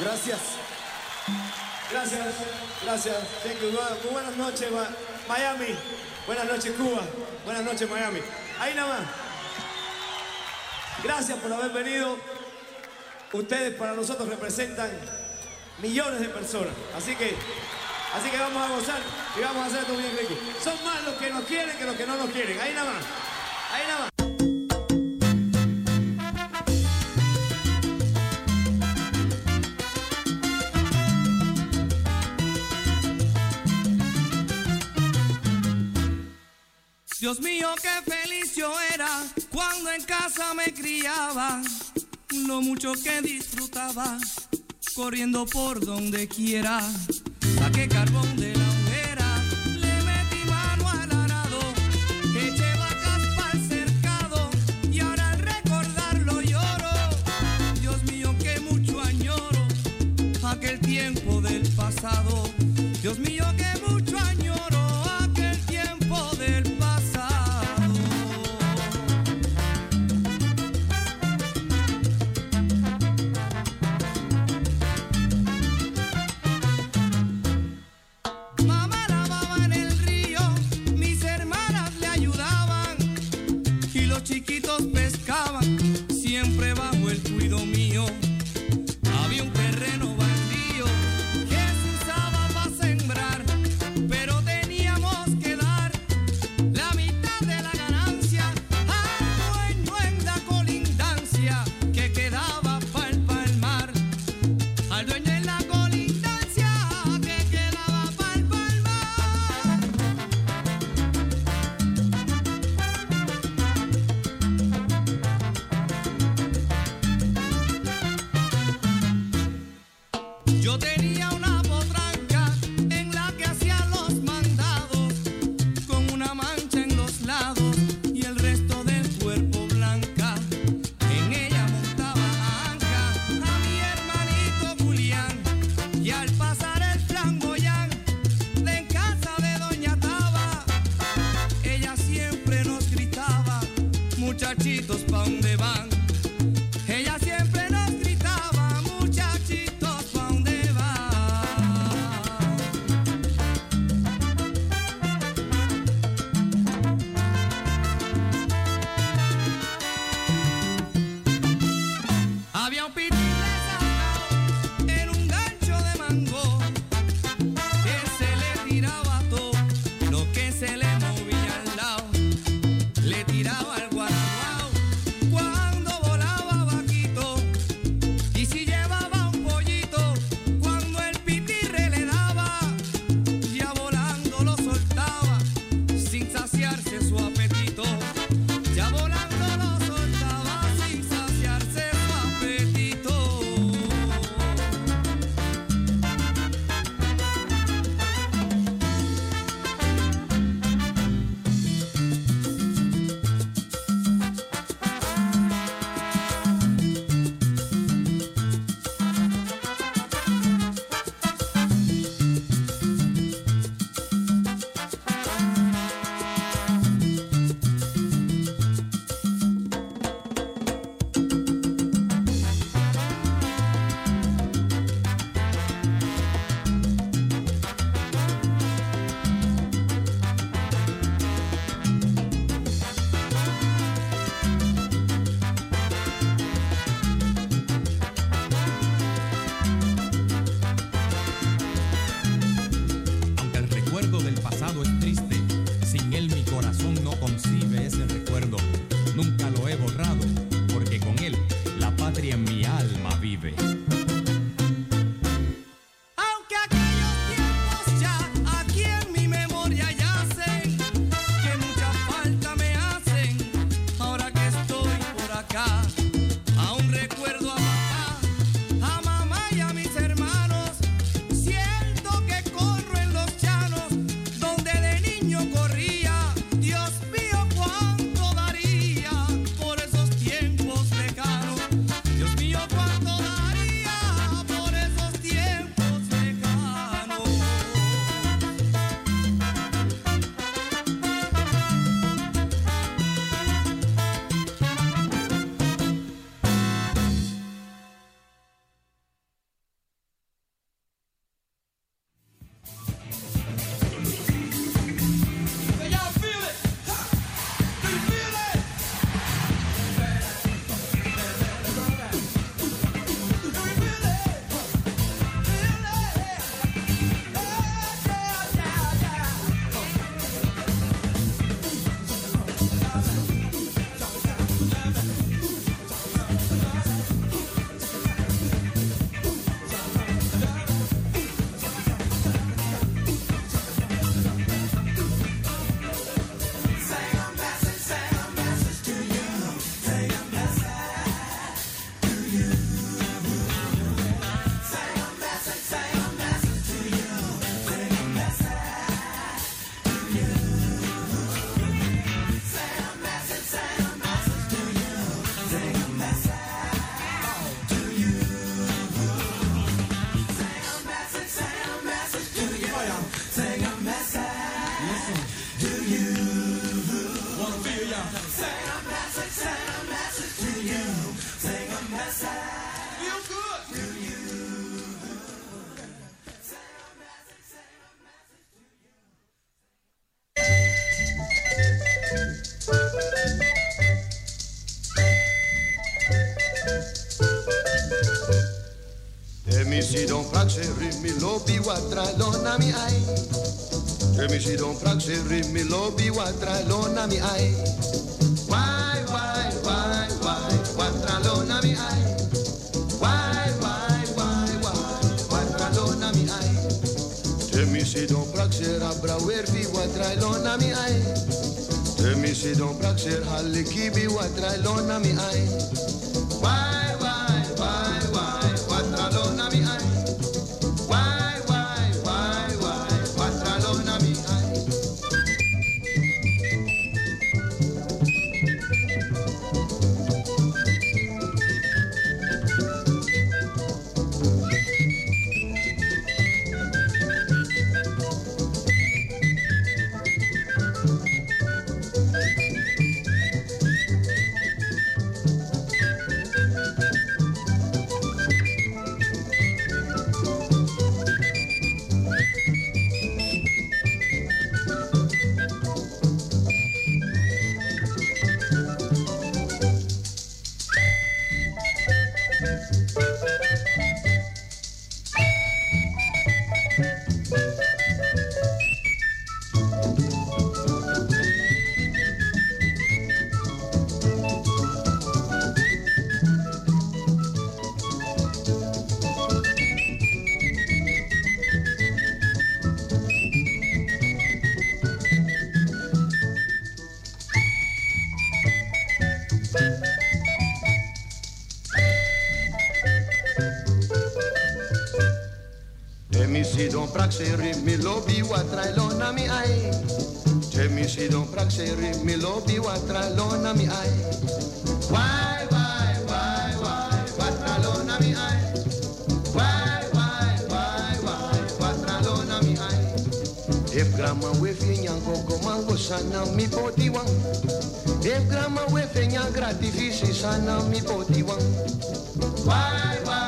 gracias. Gracias, gracias. Thank you. Muy buenas noches, Miami. Buenas noches, Cuba. Buenas noches, Miami. Ahí nada más. Gracias por haber venido. Ustedes para nosotros representan millones de personas. Así que, así que vamos a gozar y vamos a hacer esto bien rico. Son más los que nos quieren que los que no nos quieren. Ahí nada más. Ahí nada más. Dios mío, qué feliz yo era cuando en casa me criaba, lo mucho que disfrutaba, corriendo por donde quiera, saqué carbón de la lobi watra lona mi ai. Emi si don praxe rimi lobi watra lona mi ai. Why, why, why, why, watra lona mi ai. Why, why, why, why, watra lona mi ai. Emi si don praxe rabra wervi watra lona mi ai. Emi si don praxe halikibi watra lona mi ai. Lona mi ai. Si don praxe rimi lobi lona mi ai. Why, why, why, why, mi. Why, why, why, why, mi. If grandma we finyan koko mango sana mi poti wang. If grandma we finyan gratifisi sana mi poti. Why, why, why,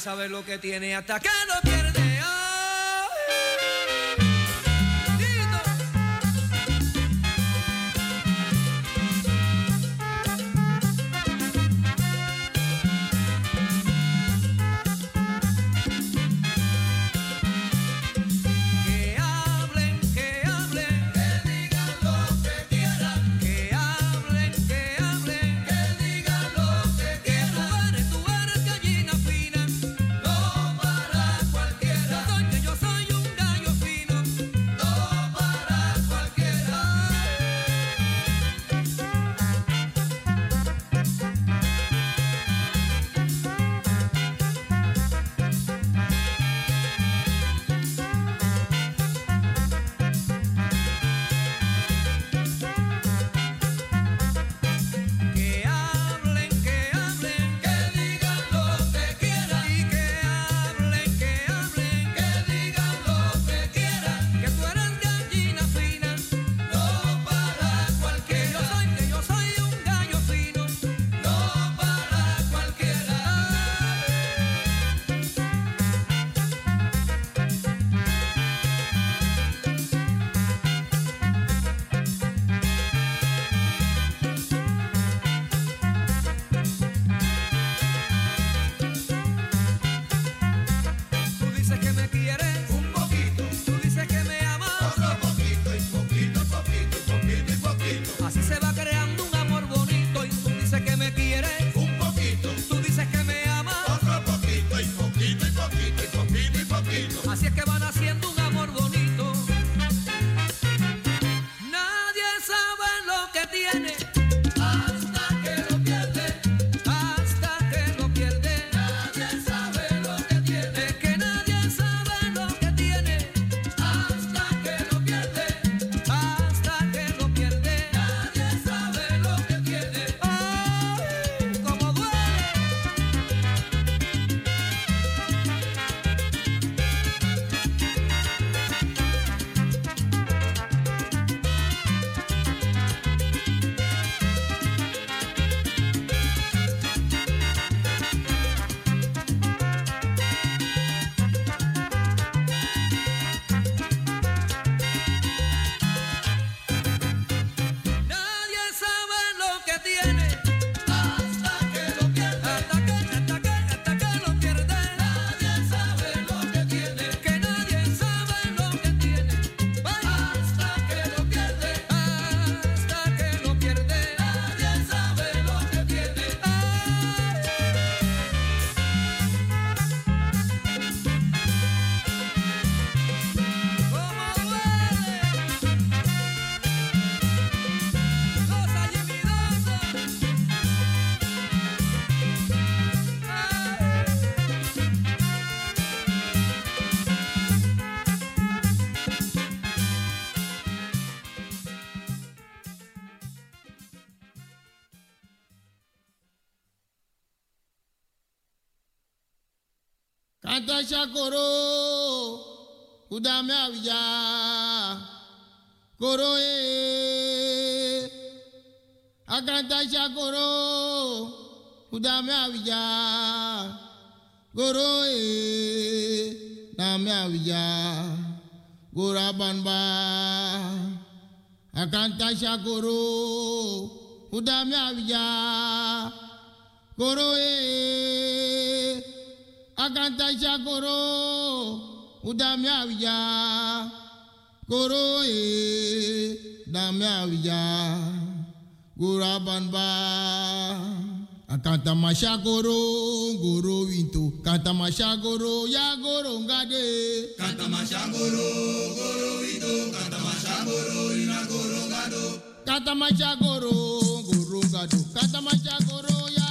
Nadie sabe lo que tiene hasta que Atashakoro udamya vija koro e Akantashakoro udamya vija koro e namya vija gora banba Akantashakoro udamya vija koro e akantaisha koro udamya wija. Koro e damya wija. Gurabanba Kantamashagoro goro winto. Kanta Kantamashagoro ya goro ngade. Kantamashagoro goro winto. Kanta Kantamashagoro ina goro ngado. Kantamashagoro goro ngado. Kantamashagoro ya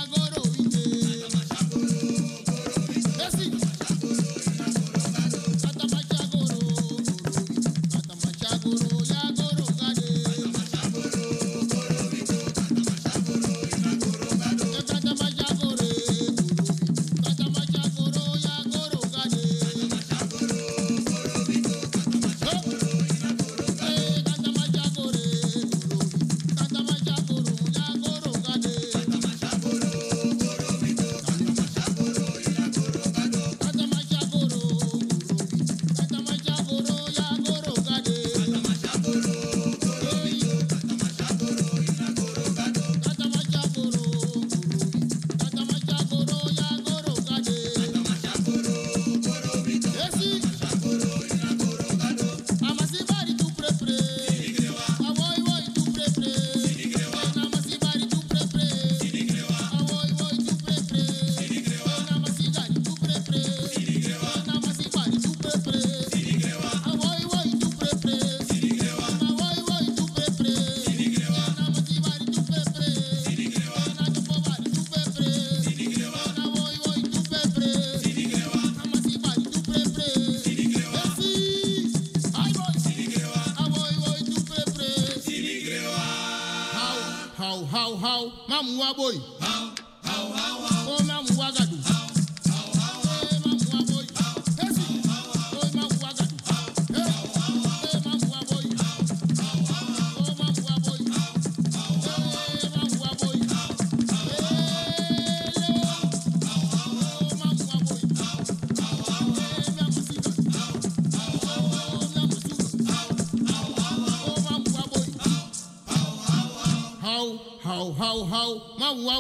máa Boy.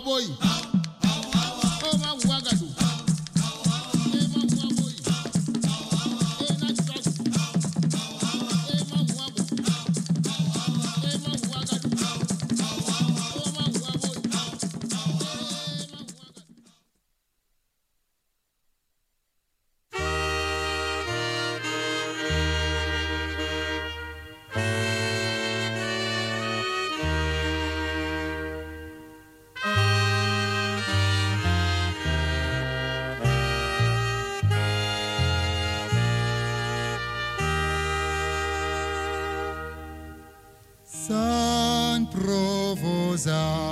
boy. Profosa, profosa,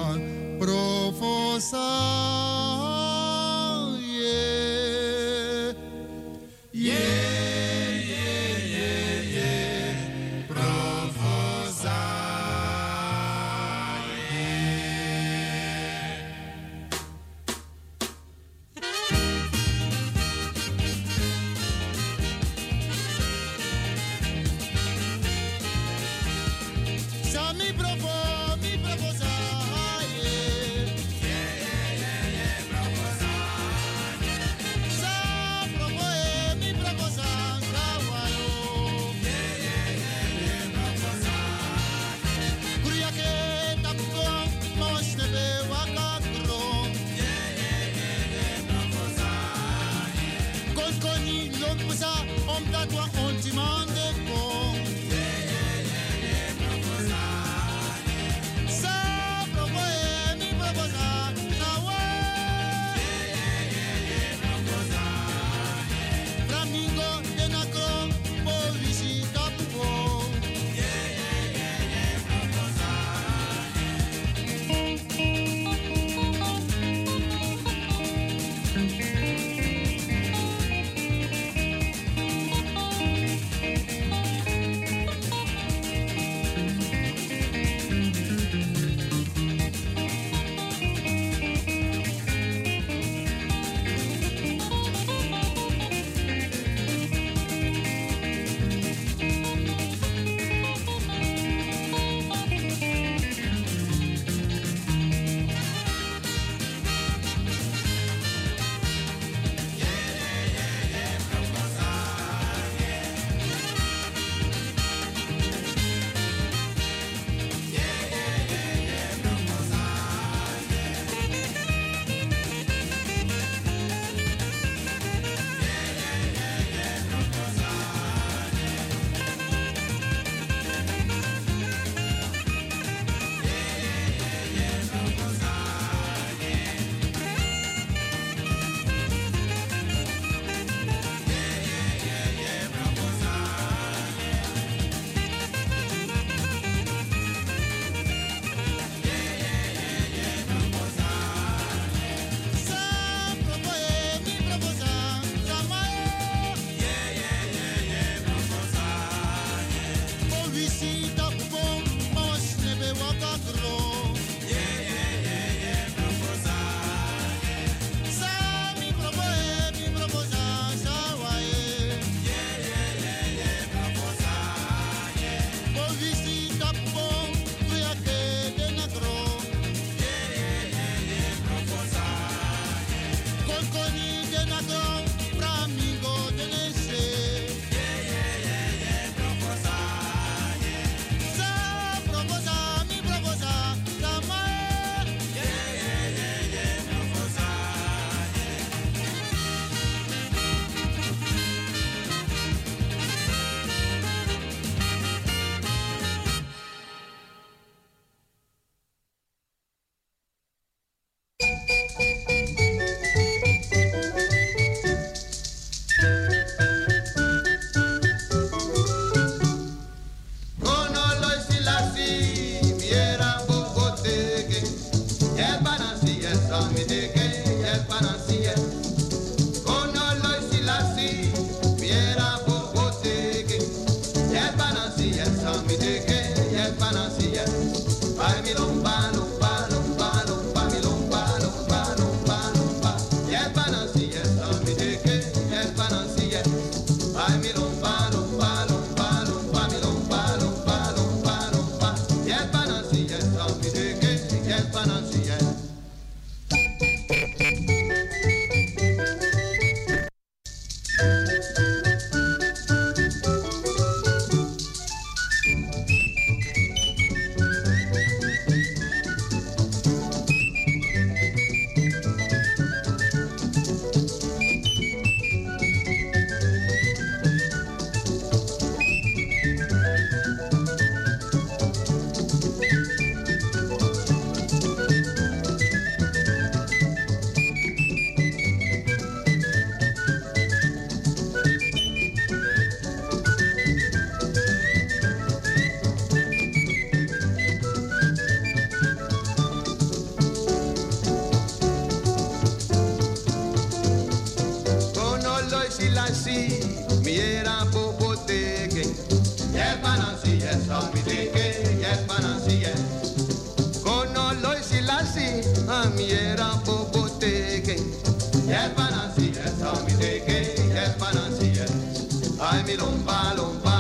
Lomba, lomba, lomba,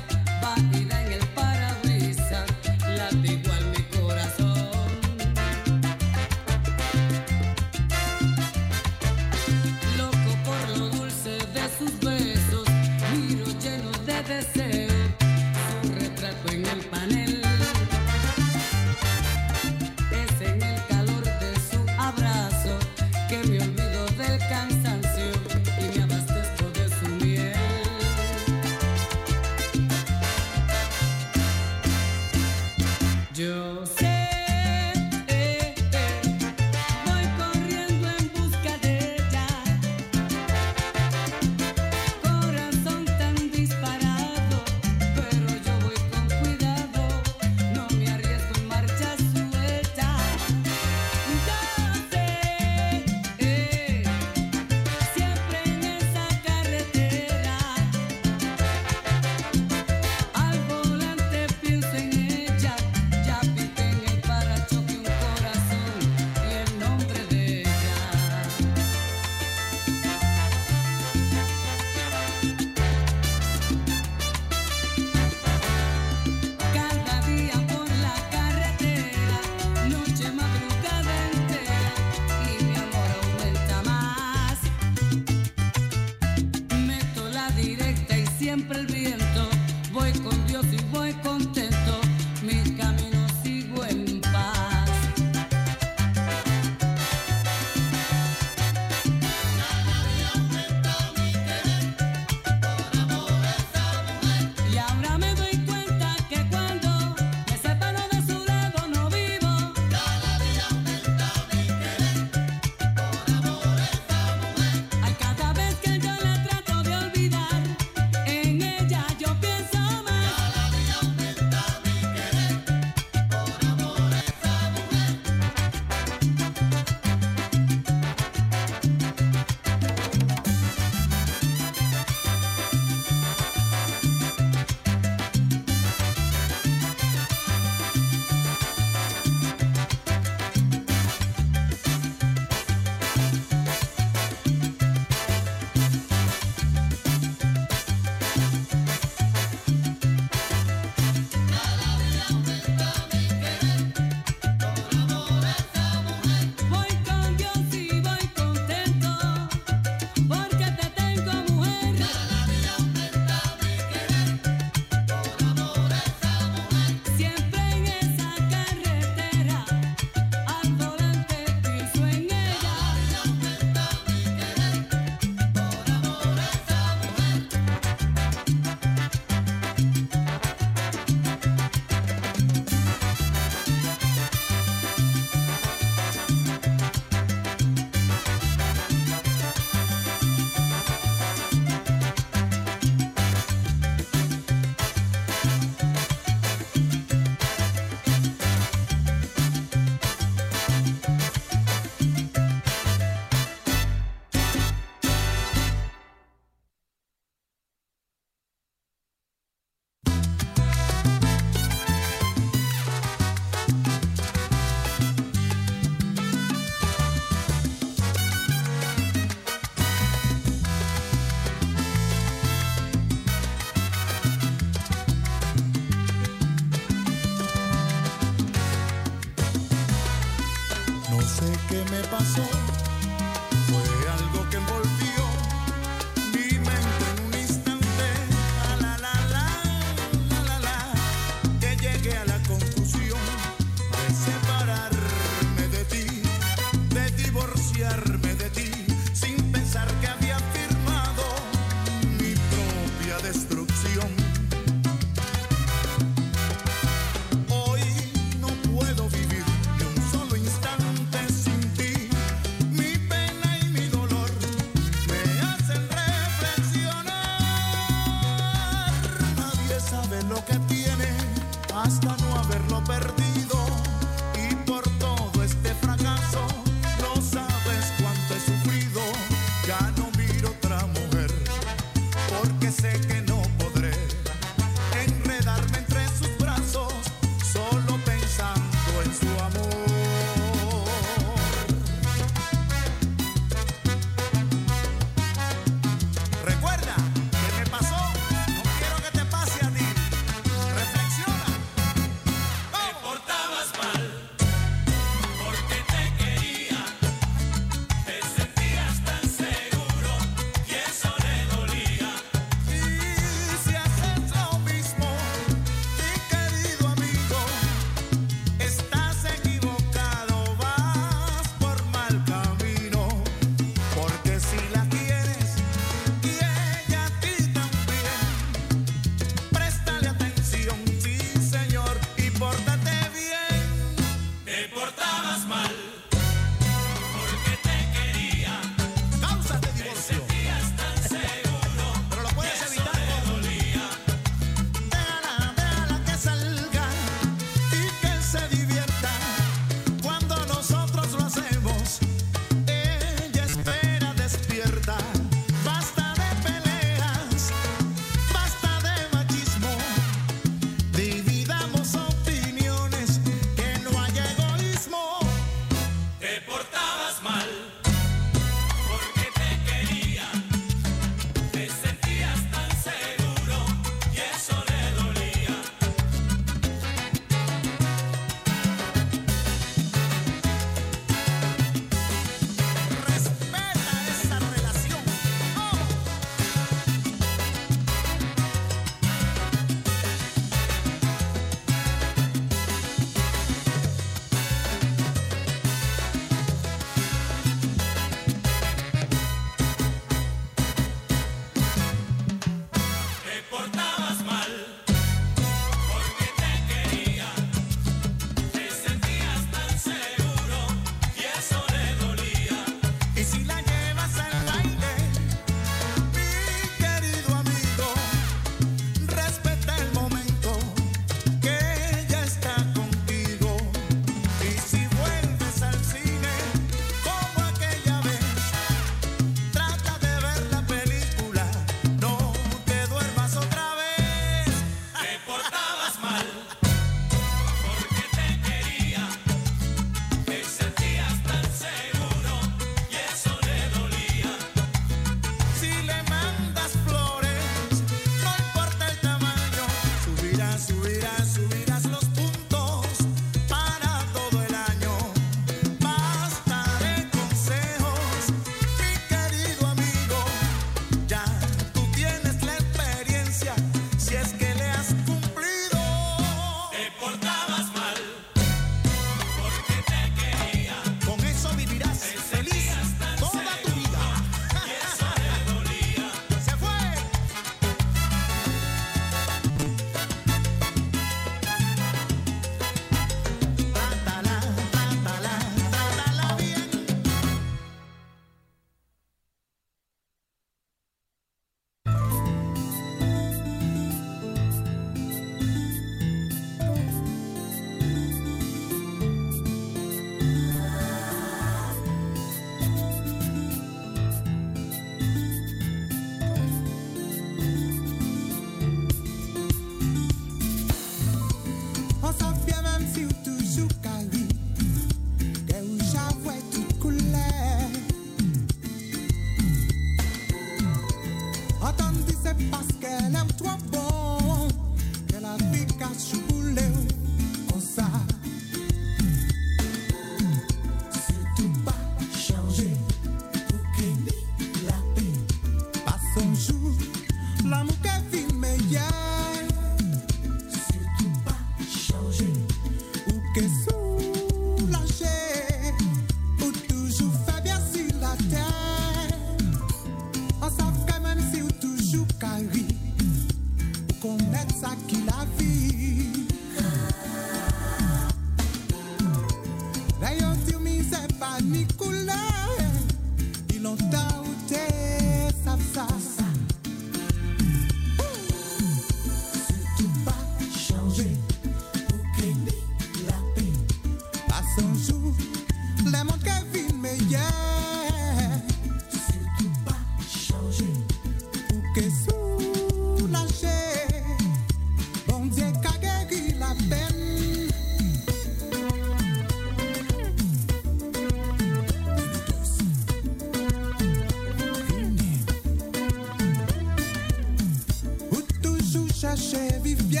chercher vivre bien.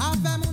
Avec monde